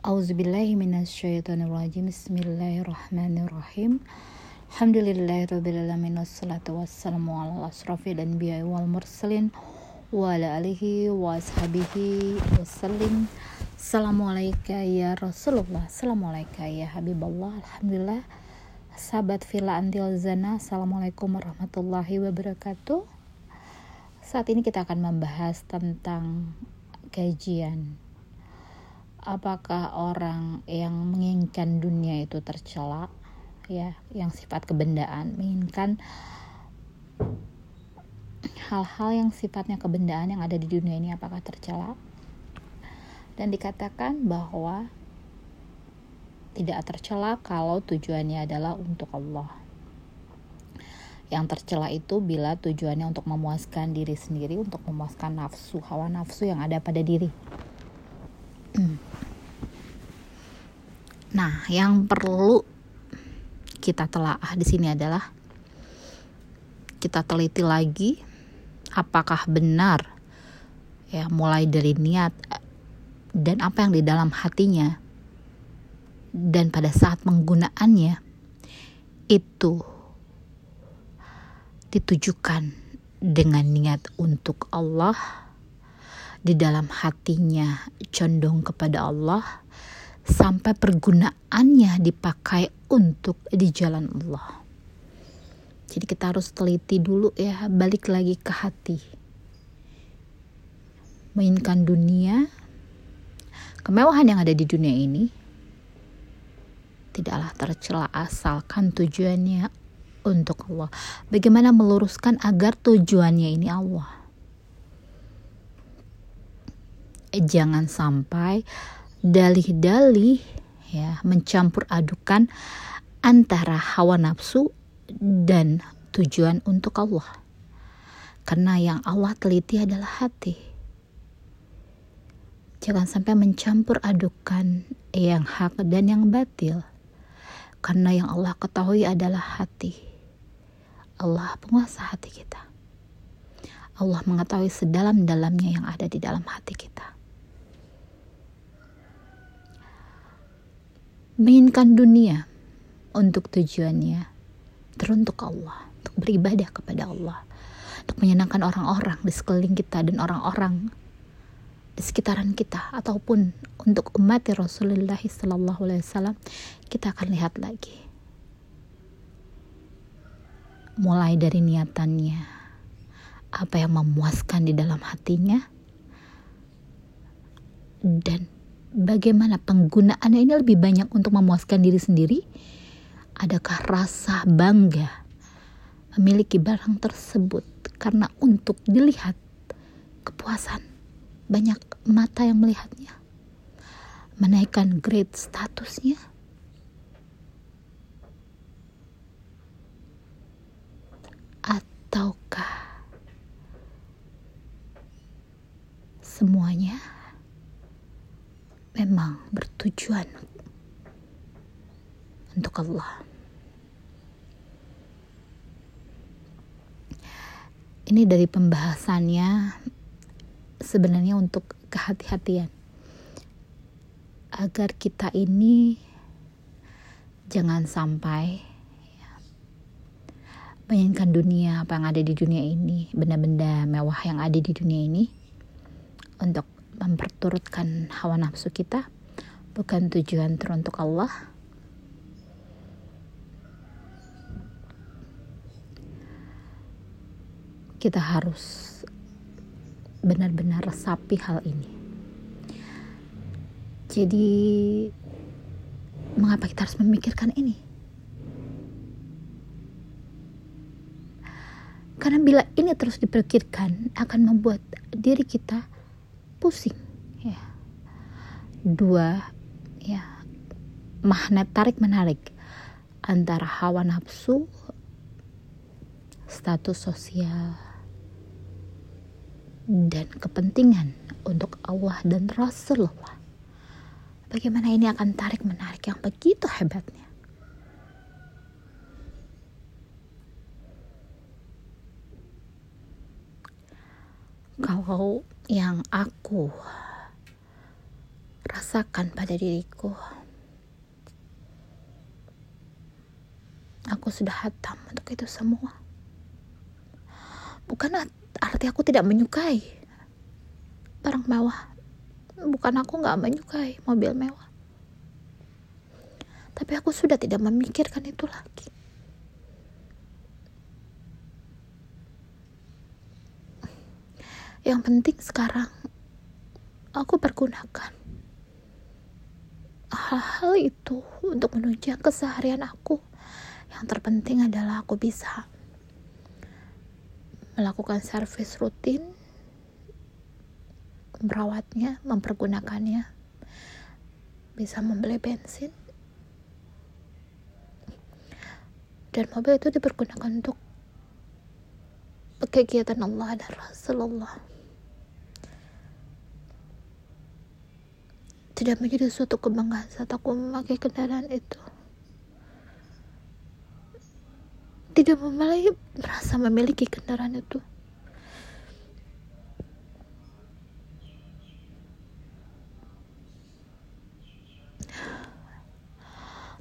Auzubillahiminasyaitonirrajim Bismillahirrahmanirrahim. Alhamdulillahirrabbilalamin Wassalatu wassalamu ala wal mursalin. Wa ala alihi wa ashabihi wassalim Assalamualaikum ya Rasulullah. Assalamualaikum ya Habiballah Alhamdulillah. Sahabat Villa Antil Assalamualaikum warahmatullahi wabarakatuh. Saat ini kita akan membahas tentang kajian apakah orang yang menginginkan dunia itu tercela? Ya yang sifat kebendaan. Menginginkan hal-hal yang sifatnya kebendaan yang ada di dunia ini apakah tercela? Dan dikatakan bahwa tidak tercela kalau tujuannya adalah untuk Allah. Yang tercela itu bila tujuannya untuk memuaskan diri sendiri untuk memuaskan nafsu hawa nafsu yang ada pada diri Nah, yang perlu kita telaah di sini adalah kita teliti lagi apakah benar ya mulai dari niat dan apa yang di dalam hatinya. Dan pada saat penggunaannya itu ditujukan dengan niat untuk Allah di dalam hatinya condong kepada Allah sampai pergunaannya dipakai untuk di jalan Allah. Jadi kita harus teliti dulu ya, balik lagi ke hati. Mainkan dunia, kemewahan yang ada di dunia ini tidaklah tercela asalkan tujuannya untuk Allah. Bagaimana meluruskan agar tujuannya ini Allah? Jangan sampai dalih-dalih ya mencampur adukan antara hawa nafsu dan tujuan untuk Allah. Karena yang Allah teliti adalah hati. Jangan sampai mencampur adukan yang hak dan yang batil. Karena yang Allah ketahui adalah hati. Allah penguasa hati kita. Allah mengetahui sedalam-dalamnya yang ada di dalam hati kita. Menginginkan dunia untuk tujuannya teruntuk Allah, untuk beribadah kepada Allah, untuk menyenangkan orang-orang di sekeliling kita dan orang-orang di sekitaran kita ataupun untuk umat Rasulullah Wasallam kita akan lihat lagi. Mulai dari niatannya apa yang memuaskan di dalam hatinya dan bagaimana penggunaannya ini lebih banyak untuk memuaskan diri sendiri? Adakah rasa bangga memiliki barang tersebut karena untuk dilihat kepuasan banyak mata yang melihatnya menaikkan grade statusnya bertujuan untuk Allah. Ini dari pembahasannya sebenarnya untuk kehati-hatian agar kita ini jangan sampai ya, dunia apa yang ada di dunia ini benda-benda mewah yang ada di dunia ini untuk memperturutkan hawa nafsu kita bukan tujuan teruntuk Allah. Kita harus benar-benar resapi hal ini. Jadi mengapa kita harus memikirkan ini? Karena bila ini terus dipikirkan akan membuat diri kita pusing ya. Dua magnet tarik menarik antara hawa nafsu status sosial dan kepentingan untuk Allah dan Rasulullah bagaimana ini akan tarik menarik yang begitu hebatnya kalau yang aku rasakan pada diriku. Aku sudah hatam untuk itu semua. Bukan arti aku tidak menyukai barang mewah. Bukan aku nggak menyukai mobil mewah. Tapi aku sudah tidak memikirkan itu lagi. Yang penting sekarang aku pergunakan hal-hal itu untuk menunjang keseharian aku. Yang terpenting adalah aku bisa melakukan servis rutin, merawatnya, mempergunakannya, bisa membeli bensin, dan mobil itu dipergunakan untuk kegiatan Allah dan Rasulullah. Tidak menjadi suatu kebanggaan saat aku memakai kendaraan itu tidak memiliki merasa memiliki kendaraan itu.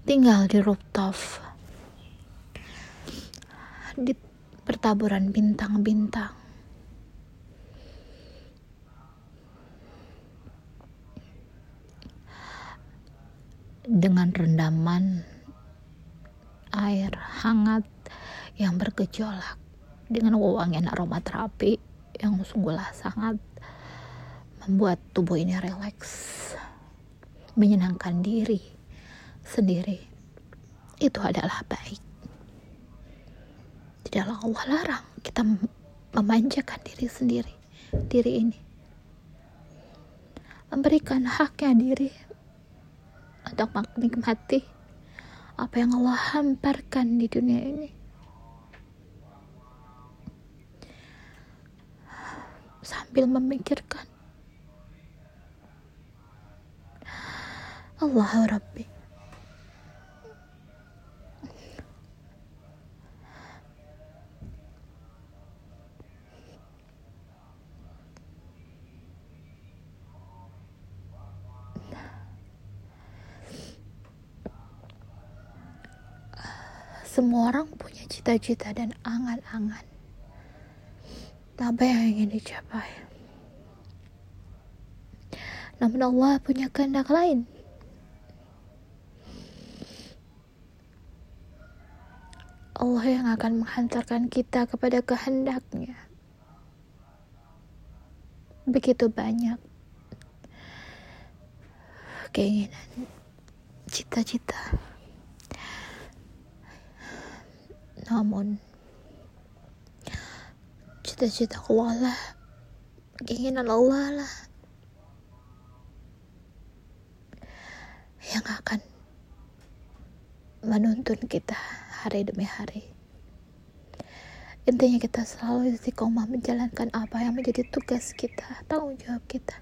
Tinggal di rooftop. Di pertaburan bintang-bintang. Dengan rendaman air hangat yang bergejolak dengan wewangian aromaterapi yang sungguhlah sangat membuat tubuh ini rileks, menyenangkan diri sendiri. Itu adalah baik. Tidaklah Allah larang kita memanjakan diri sendiri diri ini. Memberikan haknya diri untuk menikmati apa yang Allah hamparkan di dunia ini sambil memikirkan Allah Rabbi Semua orang punya cita-cita dan angan-angan. Apa yang ingin dicapai? Namun Allah punya kehendak lain. Allah yang akan menghantarkan kita kepada kehendaknya. Begitu banyak keinginan, cita-cita. namun cita-cita Allah lah keinginan Allah lah. Yang akan menuntun kita hari demi hari. Intinya kita selalu istiqomah menjalankan apa yang menjadi tugas kita tanggung jawab kita.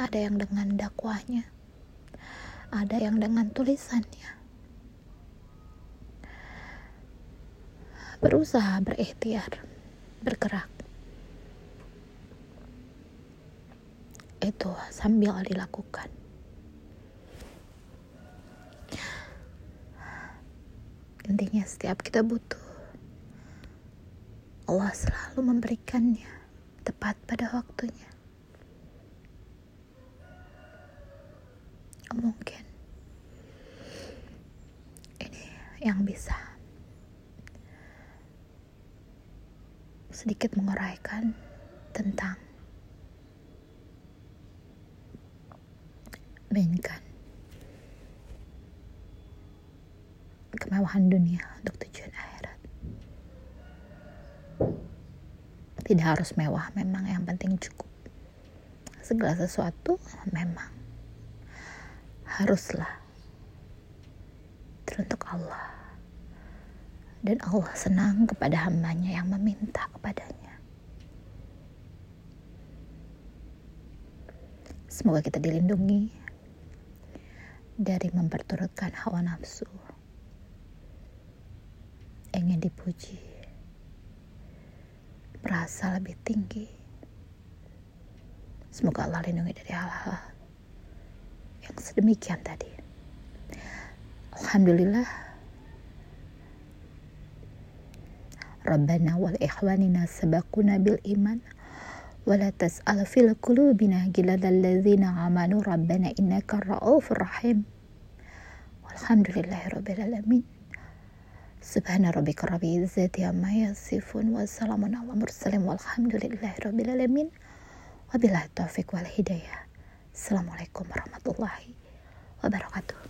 Ada yang dengan dakwahnya ada yang dengan tulisannya berusaha berikhtiar bergerak. Itu sambil dilakukan. Intinya setiap kita butuh Allah selalu memberikannya tepat pada waktunya. Mungkin ini yang bisa sedikit menguraikan tentang mainkan kemewahan dunia untuk tujuan akhirat. Tidak harus mewah, memang yang penting cukup. Segala sesuatu memang haruslah teruntuk Allah dan Allah senang kepada hambanya yang meminta kepadanya. Semoga kita dilindungi dari memperturutkan hawa nafsu, ingin dipuji, merasa lebih tinggi, semoga Allah lindungi dari hal-hal yang sedemikian tadi. Alhamdulillah Rabbana wal ikhwanina sabakuna bil iman ولا تسأل في قلوبنا غلد الذين آمنوا ربنا إنك الرؤوف الرحيم والحمد لله رب العالمين سبحان ربك رب العزة عما يصفون وسلام على المرسلين والحمد لله رب العالمين وبالله التوفيق والهداية السلام عليكم ورحمة الله wabarakatuh